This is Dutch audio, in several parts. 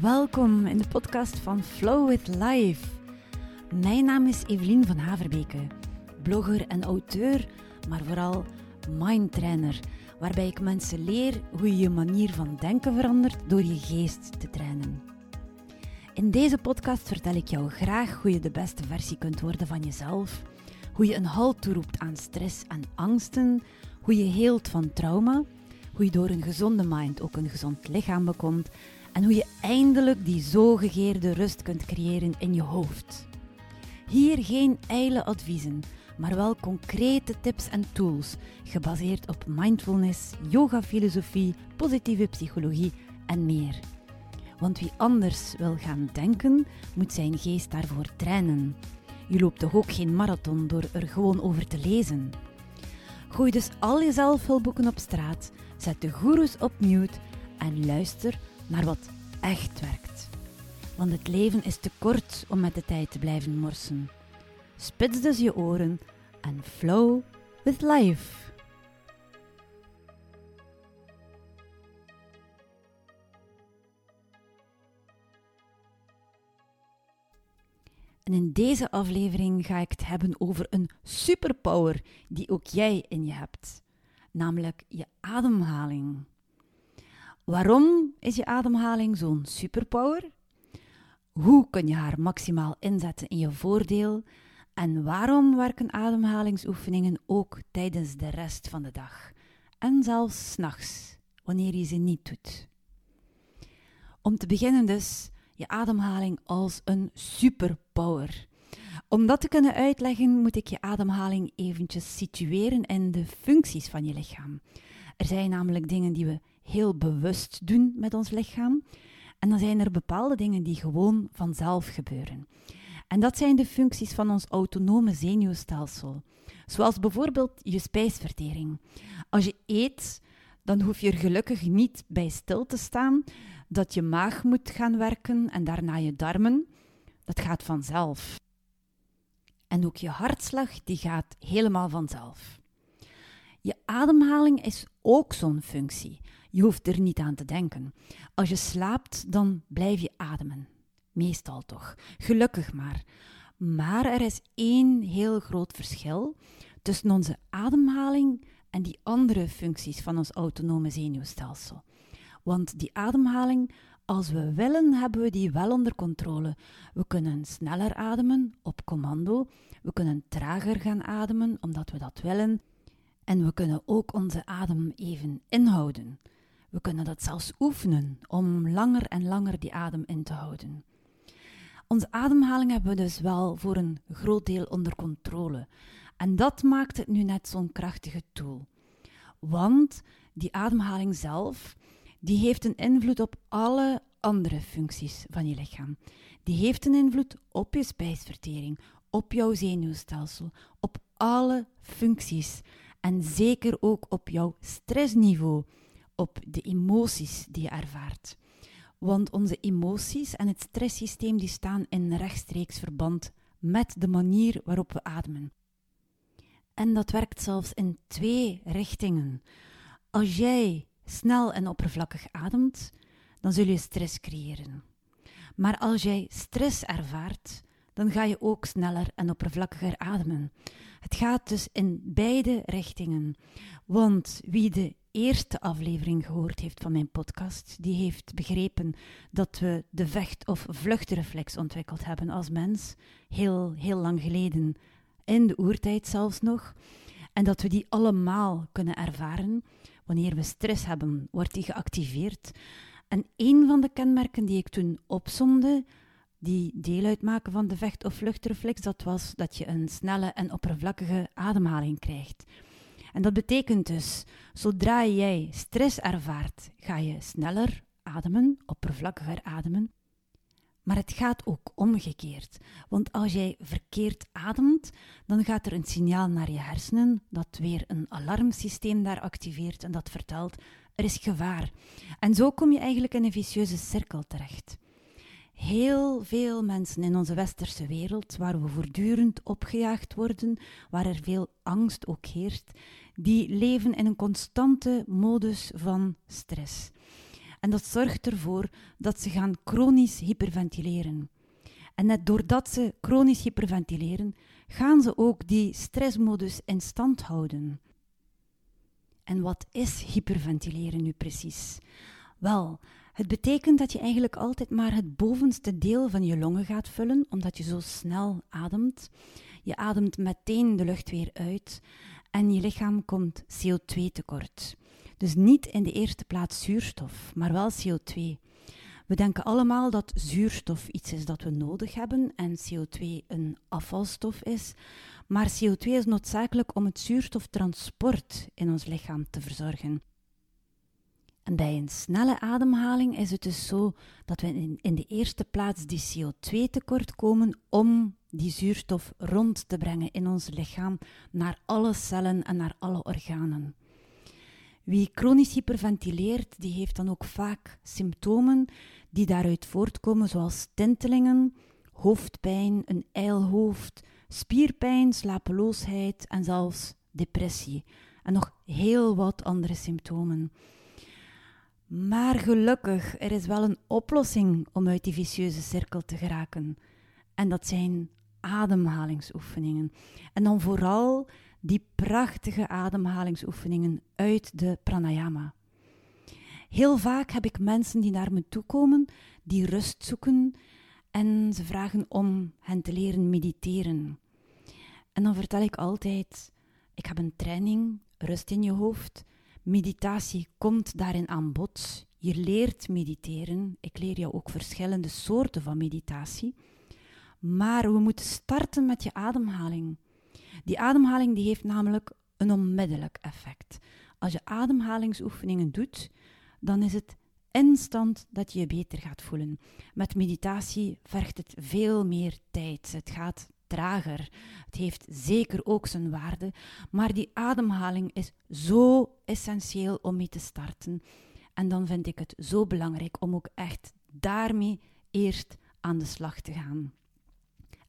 Welkom in de podcast van Flow with Life. Mijn naam is Evelien van Haverbeke, blogger en auteur, maar vooral mindtrainer, waarbij ik mensen leer hoe je je manier van denken verandert door je geest te trainen. In deze podcast vertel ik jou graag hoe je de beste versie kunt worden van jezelf, hoe je een halt toeroept aan stress en angsten, hoe je heelt van trauma, hoe je door een gezonde mind ook een gezond lichaam bekomt en hoe je eindelijk die zogegeerde rust kunt creëren in je hoofd. Hier geen ijle adviezen, maar wel concrete tips en tools gebaseerd op mindfulness, yoga-filosofie, positieve psychologie en meer. Want wie anders wil gaan denken, moet zijn geest daarvoor trainen. Je loopt toch ook geen marathon door er gewoon over te lezen. Gooi dus al je zelfhulpboeken op straat, zet de goeroes op mute en luister naar wat echt werkt. Want het leven is te kort om met de tijd te blijven morsen. Spits dus je oren en flow with life. En in deze aflevering ga ik het hebben over een superpower die ook jij in je hebt, namelijk je ademhaling. Waarom is je ademhaling zo'n superpower? Hoe kun je haar maximaal inzetten in je voordeel? En waarom werken ademhalingsoefeningen ook tijdens de rest van de dag? En zelfs s'nachts, wanneer je ze niet doet. Om te beginnen dus je ademhaling als een superpower. Om dat te kunnen uitleggen moet ik je ademhaling eventjes situeren in de functies van je lichaam. Er zijn namelijk dingen die we heel bewust doen met ons lichaam. En dan zijn er bepaalde dingen die gewoon vanzelf gebeuren. En dat zijn de functies van ons autonome zenuwstelsel. Zoals bijvoorbeeld je spijsvertering. Als je eet, dan hoef je er gelukkig niet bij stil te staan dat je maag moet gaan werken en daarna je darmen. Dat gaat vanzelf. En ook je hartslag, die gaat helemaal vanzelf. Je ademhaling is ook zo'n functie. Je hoeft er niet aan te denken. Als je slaapt, dan blijf je ademen. Meestal toch. Gelukkig maar. Maar er is één heel groot verschil tussen onze ademhaling en die andere functies van ons autonome zenuwstelsel. Want die ademhaling, als we willen, hebben we die wel onder controle. We kunnen sneller ademen op commando. We kunnen trager gaan ademen omdat we dat willen. En we kunnen ook onze adem even inhouden. We kunnen dat zelfs oefenen om langer en langer die adem in te houden. Onze ademhaling hebben we dus wel voor een groot deel onder controle. En dat maakt het nu net zo'n krachtige tool. Want die ademhaling zelf, die heeft een invloed op alle andere functies van je lichaam. Die heeft een invloed op je spijsvertering, op jouw zenuwstelsel, op alle functies. En zeker ook op jouw stressniveau op de emoties die je ervaart. Want onze emoties en het stresssysteem die staan in rechtstreeks verband met de manier waarop we ademen. En dat werkt zelfs in twee richtingen. Als jij snel en oppervlakkig ademt, dan zul je stress creëren. Maar als jij stress ervaart, dan ga je ook sneller en oppervlakkiger ademen. Het gaat dus in beide richtingen. Want wie de eerste aflevering gehoord heeft van mijn podcast, die heeft begrepen dat we de vecht- of vluchtreflex ontwikkeld hebben als mens, heel, heel lang geleden, in de oertijd zelfs nog, en dat we die allemaal kunnen ervaren. Wanneer we stress hebben, wordt die geactiveerd. En een van de kenmerken die ik toen opzomde, die deel uitmaken van de vecht- of vluchtreflex, dat was dat je een snelle en oppervlakkige ademhaling krijgt. En dat betekent dus, zodra jij stress ervaart, ga je sneller ademen, oppervlakkiger ademen. Maar het gaat ook omgekeerd. Want als jij verkeerd ademt, dan gaat er een signaal naar je hersenen dat weer een alarmsysteem daar activeert en dat vertelt: er is gevaar. En zo kom je eigenlijk in een vicieuze cirkel terecht. Heel veel mensen in onze westerse wereld, waar we voortdurend opgejaagd worden, waar er veel angst ook heerst, die leven in een constante modus van stress. En dat zorgt ervoor dat ze gaan chronisch hyperventileren. En net doordat ze chronisch hyperventileren, gaan ze ook die stressmodus in stand houden. En wat is hyperventileren nu precies? Wel, het betekent dat je eigenlijk altijd maar het bovenste deel van je longen gaat vullen, omdat je zo snel ademt. Je ademt meteen de lucht weer uit en je lichaam komt CO2 tekort. Dus niet in de eerste plaats zuurstof, maar wel CO2. We denken allemaal dat zuurstof iets is dat we nodig hebben en CO2 een afvalstof is. Maar CO2 is noodzakelijk om het zuurstoftransport in ons lichaam te verzorgen. En bij een snelle ademhaling is het dus zo dat we in, de eerste plaats die CO2 tekort komen om die zuurstof rond te brengen in ons lichaam naar alle cellen en naar alle organen. Wie chronisch hyperventileert, die heeft dan ook vaak symptomen die daaruit voortkomen, zoals tintelingen, hoofdpijn, een ijlhoofd, spierpijn, slapeloosheid en zelfs depressie. En nog heel wat andere symptomen. Maar gelukkig, er is wel een oplossing om uit die vicieuze cirkel te geraken. En dat zijn ademhalingsoefeningen. En dan vooral die prachtige ademhalingsoefeningen uit de pranayama. Heel vaak heb ik mensen die naar me toe komen, die rust zoeken en ze vragen om hen te leren mediteren. En dan vertel ik altijd: ik heb een training, rust in je hoofd. Meditatie komt daarin aan bod. Je leert mediteren. Ik leer jou ook verschillende soorten van meditatie. Maar we moeten starten met je ademhaling. Die ademhaling die heeft namelijk een onmiddellijk effect. Als je ademhalingsoefeningen doet, dan is het instant dat je je beter gaat voelen. Met meditatie vergt het veel meer tijd. Het gaat trager. Het heeft zeker ook zijn waarde, maar die ademhaling is zo essentieel om mee te starten. En dan vind ik het zo belangrijk om ook echt daarmee eerst aan de slag te gaan.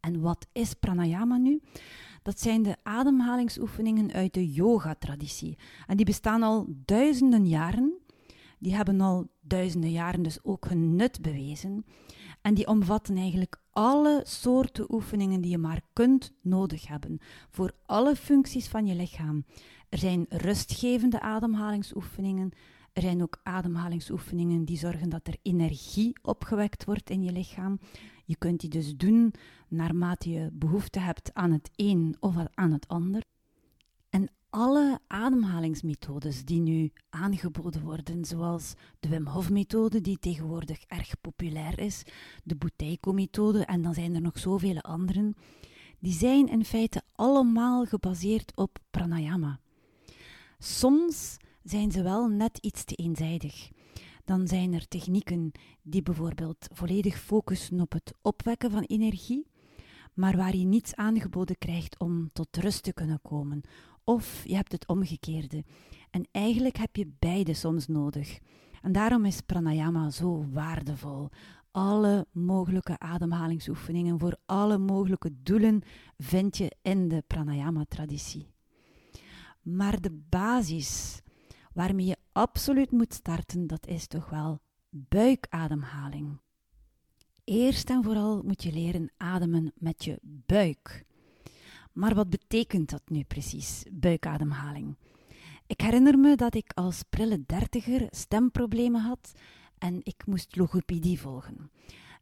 En wat is pranayama nu? Dat zijn de ademhalingsoefeningen uit de yoga-traditie. En die bestaan al duizenden jaren. Die hebben al duizenden jaren dus ook hun nut bewezen. En die omvatten eigenlijk alle soorten oefeningen die je maar kunt nodig hebben voor alle functies van je lichaam. Er zijn rustgevende ademhalingsoefeningen. Er zijn ook ademhalingsoefeningen die zorgen dat er energie opgewekt wordt in je lichaam. Je kunt die dus doen naarmate je behoefte hebt aan het een of aan het ander. Alle ademhalingsmethodes die nu aangeboden worden, zoals de Wim Hof-methode, die tegenwoordig erg populair is, de Buteyko-methode en dan zijn er nog zoveel anderen, die zijn in feite allemaal gebaseerd op pranayama. Soms zijn ze wel net iets te eenzijdig. Dan zijn er technieken die bijvoorbeeld volledig focussen op het opwekken van energie, maar waar je niets aangeboden krijgt om tot rust te kunnen komen. Of je hebt het omgekeerde. En eigenlijk heb je beide soms nodig. En daarom is pranayama zo waardevol. Alle mogelijke ademhalingsoefeningen voor alle mogelijke doelen vind je in de pranayama-traditie. Maar de basis waarmee je absoluut moet starten, dat is toch wel buikademhaling. Eerst en vooral moet je leren ademen met je buik. Maar wat betekent dat nu precies, buikademhaling? Ik herinner me dat ik als prille dertiger stemproblemen had en ik moest logopedie volgen.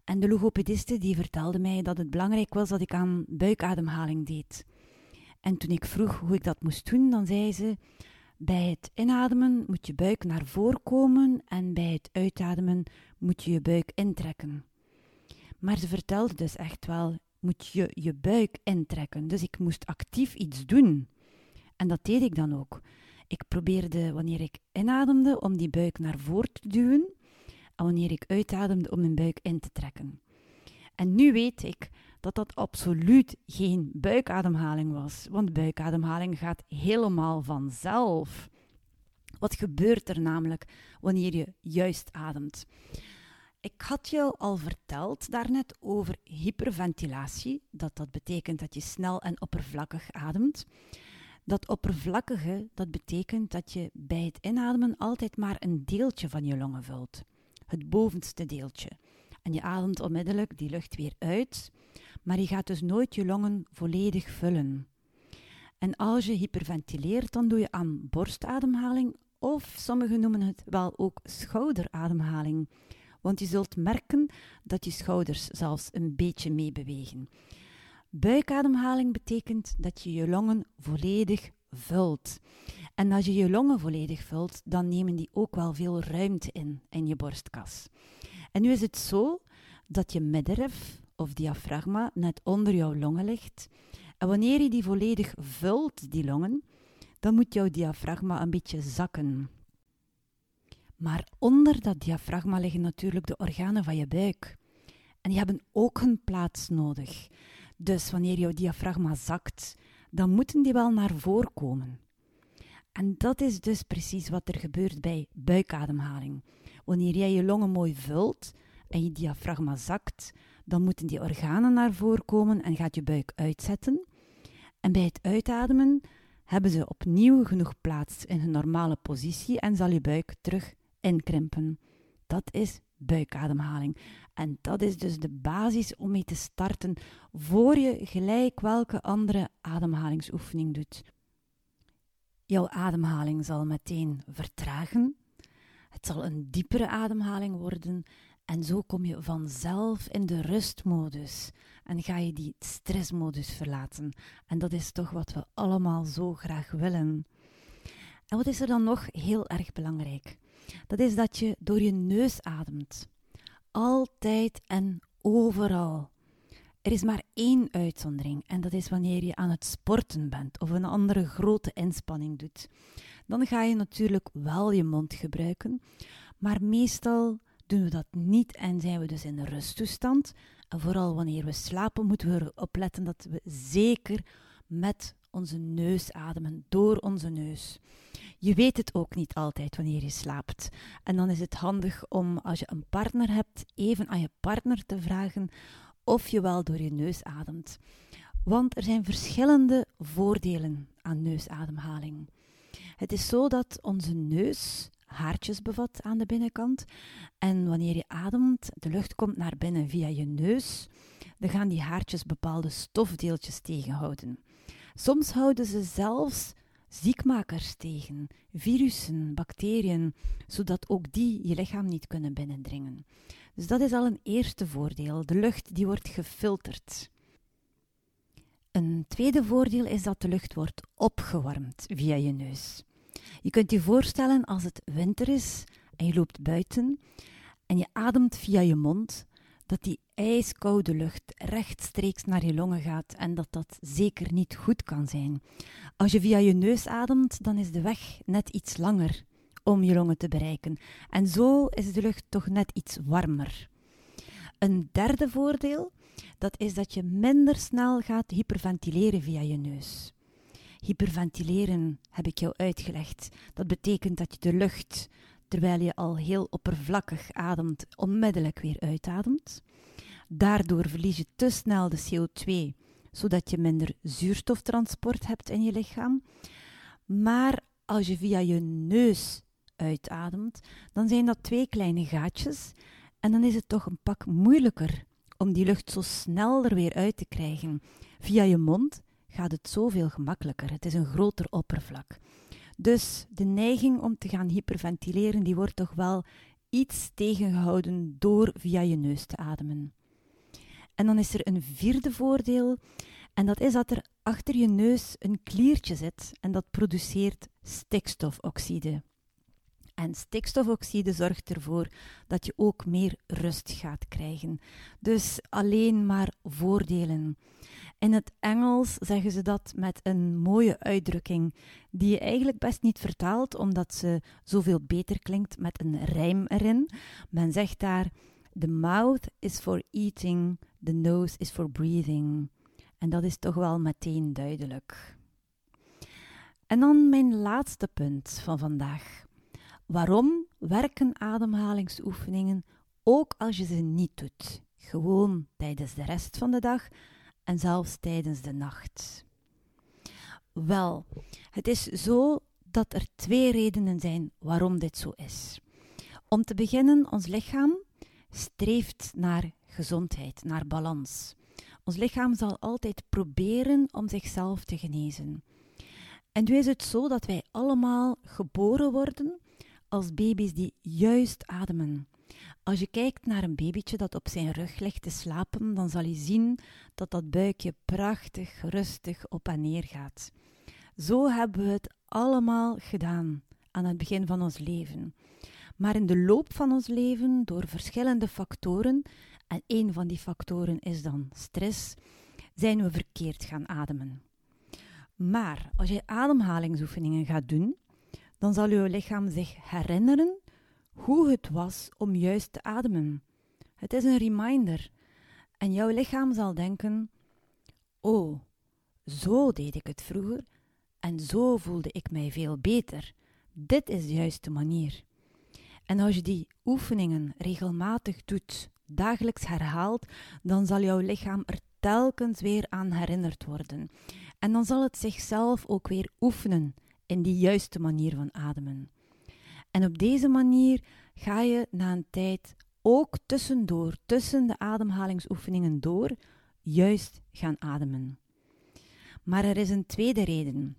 En de logopediste die vertelde mij dat het belangrijk was dat ik aan buikademhaling deed. En toen ik vroeg hoe ik dat moest doen, dan zei ze: bij het inademen moet je buik naar voren komen en bij het uitademen moet je je buik intrekken. Maar ze vertelde dus echt wel, moet je je buik intrekken. Dus ik moest actief iets doen. En dat deed ik dan ook. Ik probeerde wanneer ik inademde om die buik naar voren te duwen en wanneer ik uitademde om mijn buik in te trekken. En nu weet ik dat dat absoluut geen buikademhaling was, want buikademhaling gaat helemaal vanzelf. Wat gebeurt er namelijk wanneer je juist ademt? Ik had jou al verteld daarnet over hyperventilatie, dat dat betekent dat je snel en oppervlakkig ademt. Dat oppervlakkige, dat betekent dat je bij het inademen altijd maar een deeltje van je longen vult. Het bovenste deeltje. En je ademt onmiddellijk die lucht weer uit, maar je gaat dus nooit je longen volledig vullen. En als je hyperventileert, dan doe je aan borstademhaling of sommigen noemen het wel ook schouderademhaling. Want je zult merken dat je schouders zelfs een beetje meebewegen. Buikademhaling betekent dat je je longen volledig vult. En als je je longen volledig vult, dan nemen die ook wel veel ruimte in in je borstkas. En nu is het zo dat je middenrif of diafragma net onder jouw longen ligt. En wanneer je die volledig vult, die longen, dan moet jouw diafragma een beetje zakken. Maar onder dat diafragma liggen natuurlijk de organen van je buik. En die hebben ook een plaats nodig. Dus wanneer jouw diafragma zakt, dan moeten die wel naar voren komen. En dat is dus precies wat er gebeurt bij buikademhaling. Wanneer jij je longen mooi vult en je diafragma zakt, dan moeten die organen naar voren komen en gaat je buik uitzetten. En bij het uitademen hebben ze opnieuw genoeg plaats in hun normale positie en zal je buik terug inkrimpen. Dat is buikademhaling. En dat is dus de basis om mee te starten voor je gelijk welke andere ademhalingsoefening doet. Jouw ademhaling zal meteen vertragen. Het zal een diepere ademhaling worden en zo kom je vanzelf in de rustmodus en ga je die stressmodus verlaten. En dat is toch wat we allemaal zo graag willen. En wat is er dan nog heel erg belangrijk? Dat is dat je door je neus ademt. Altijd en overal. Er is maar één uitzondering en dat is wanneer je aan het sporten bent of een andere grote inspanning doet. Dan ga je natuurlijk wel je mond gebruiken, maar meestal doen we dat niet en zijn we dus in rusttoestand. En vooral wanneer we slapen, moeten we opletten dat we zeker met onze neus ademen, door onze neus. Je weet het ook niet altijd wanneer je slaapt. En dan is het handig om, als je een partner hebt, even aan je partner te vragen of je wel door je neus ademt. Want er zijn verschillende voordelen aan neusademhaling. Het is zo dat onze neus haartjes bevat aan de binnenkant. En wanneer je ademt, de lucht komt naar binnen via je neus, dan gaan die haartjes bepaalde stofdeeltjes tegenhouden. Soms houden ze zelfs ziekmakers tegen, virussen, bacteriën, zodat ook die je lichaam niet kunnen binnendringen. Dus dat is al een eerste voordeel. De lucht die wordt gefilterd. Een tweede voordeel is dat de lucht wordt opgewarmd via je neus. Je kunt je voorstellen als het winter is en je loopt buiten en je ademt via je mond, dat die ijskoude lucht rechtstreeks naar je longen gaat en dat dat zeker niet goed kan zijn. Als je via je neus ademt, dan is de weg net iets langer om je longen te bereiken. En zo is de lucht toch net iets warmer. Een derde voordeel, dat is dat je minder snel gaat hyperventileren via je neus. Hyperventileren heb ik jou uitgelegd. Dat betekent dat je de lucht, terwijl je al heel oppervlakkig ademt, onmiddellijk weer uitademt. Daardoor verlies je te snel de CO2, zodat je minder zuurstoftransport hebt in je lichaam. Maar als je via je neus uitademt, dan zijn dat twee kleine gaatjes en dan is het toch een pak moeilijker om die lucht zo snel er weer uit te krijgen. Via je mond gaat het zoveel gemakkelijker. Het is een groter oppervlak. Dus de neiging om te gaan hyperventileren, die wordt toch wel iets tegengehouden door via je neus te ademen. En dan is er een vierde voordeel, en dat is dat er achter je neus een kliertje zit en dat produceert stikstofoxide. En stikstofoxide zorgt ervoor dat je ook meer rust gaat krijgen. Dus alleen maar voordelen. In het Engels zeggen ze dat met een mooie uitdrukking, die je eigenlijk best niet vertaalt, omdat ze zoveel beter klinkt met een rijm erin. Men zegt daar: The mouth is for eating, the nose is for breathing. En dat is toch wel meteen duidelijk. En dan mijn laatste punt van vandaag. Waarom werken ademhalingsoefeningen ook als je ze niet doet? Gewoon tijdens de rest van de dag en zelfs tijdens de nacht. Wel, het is zo dat er twee redenen zijn waarom dit zo is. Om te beginnen, ons lichaam streeft naar gezondheid, naar balans. Ons lichaam zal altijd proberen om zichzelf te genezen. En nu is het zo dat wij allemaal geboren worden als baby's die juist ademen. Als je kijkt naar een babytje dat op zijn rug ligt te slapen, dan zal je zien dat dat buikje prachtig rustig op en neer gaat. Zo hebben we het allemaal gedaan aan het begin van ons leven. Maar in de loop van ons leven, door verschillende factoren, en een van die factoren is dan stress, zijn we verkeerd gaan ademen. Maar als je ademhalingsoefeningen gaat doen, dan zal je lichaam zich herinneren hoe het was om juist te ademen. Het is een reminder. En jouw lichaam zal denken: Oh, zo deed ik het vroeger en zo voelde ik mij veel beter. Dit is de juiste manier. En als je die oefeningen regelmatig doet, dagelijks herhaalt, dan zal jouw lichaam er telkens weer aan herinnerd worden. En dan zal het zichzelf ook weer oefenen in die juiste manier van ademen. En op deze manier ga je na een tijd ook tussendoor, tussen de ademhalingsoefeningen door, juist gaan ademen. Maar er is een tweede reden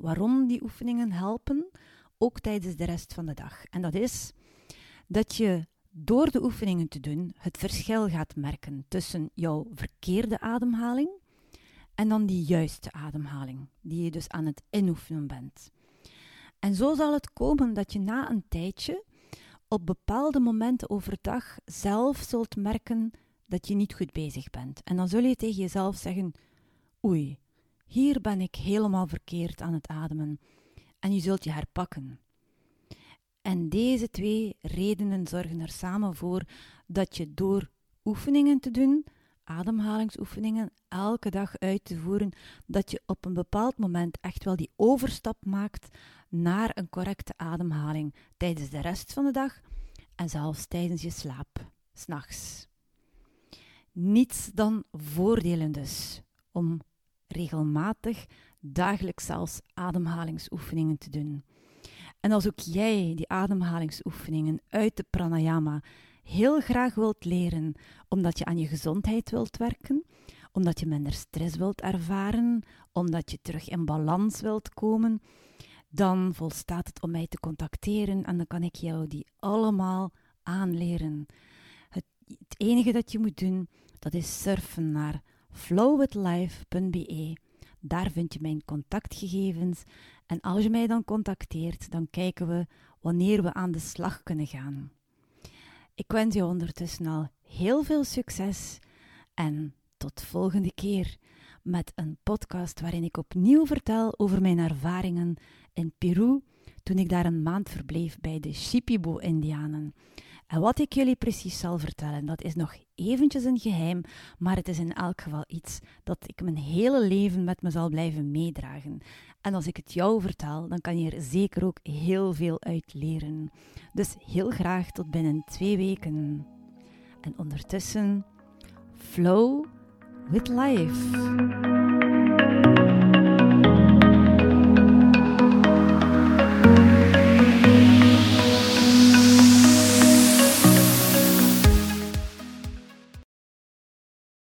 waarom die oefeningen helpen, ook tijdens de rest van de dag. En dat is dat je door de oefeningen te doen het verschil gaat merken tussen jouw verkeerde ademhaling en dan die juiste ademhaling, die je dus aan het inoefenen bent. En zo zal het komen dat je na een tijdje op bepaalde momenten overdag zelf zult merken dat je niet goed bezig bent. En dan zul je tegen jezelf zeggen: Oei, hier ben ik helemaal verkeerd aan het ademen. En je zult je herpakken. En deze twee redenen zorgen er samen voor dat je door oefeningen te doen, ademhalingsoefeningen elke dag uit te voeren, dat je op een bepaald moment echt wel die overstap maakt naar een correcte ademhaling tijdens de rest van de dag en zelfs tijdens je slaap, s'nachts. Niets dan voordelen dus om regelmatig, dagelijks zelfs ademhalingsoefeningen te doen. En als ook jij die ademhalingsoefeningen uit de pranayama heel graag wilt leren, omdat je aan je gezondheid wilt werken, omdat je minder stress wilt ervaren, omdat je terug in balans wilt komen, dan volstaat het om mij te contacteren en dan kan ik jou die allemaal aanleren. Het, het enige dat je moet doen, dat is surfen naar flowwithlife.be. Daar vind je mijn contactgegevens en als je mij dan contacteert, dan kijken we wanneer we aan de slag kunnen gaan. Ik wens je ondertussen al heel veel succes en tot volgende keer met een podcast waarin ik opnieuw vertel over mijn ervaringen in Peru toen ik daar een maand verbleef bij de Shipibo-Indianen. En wat ik jullie precies zal vertellen, dat is nog eventjes een geheim, maar het is in elk geval iets dat ik mijn hele leven met me zal blijven meedragen. En als ik het jou vertel, dan kan je er zeker ook heel veel uit leren. Dus heel graag tot binnen twee weken. En ondertussen, flow with life.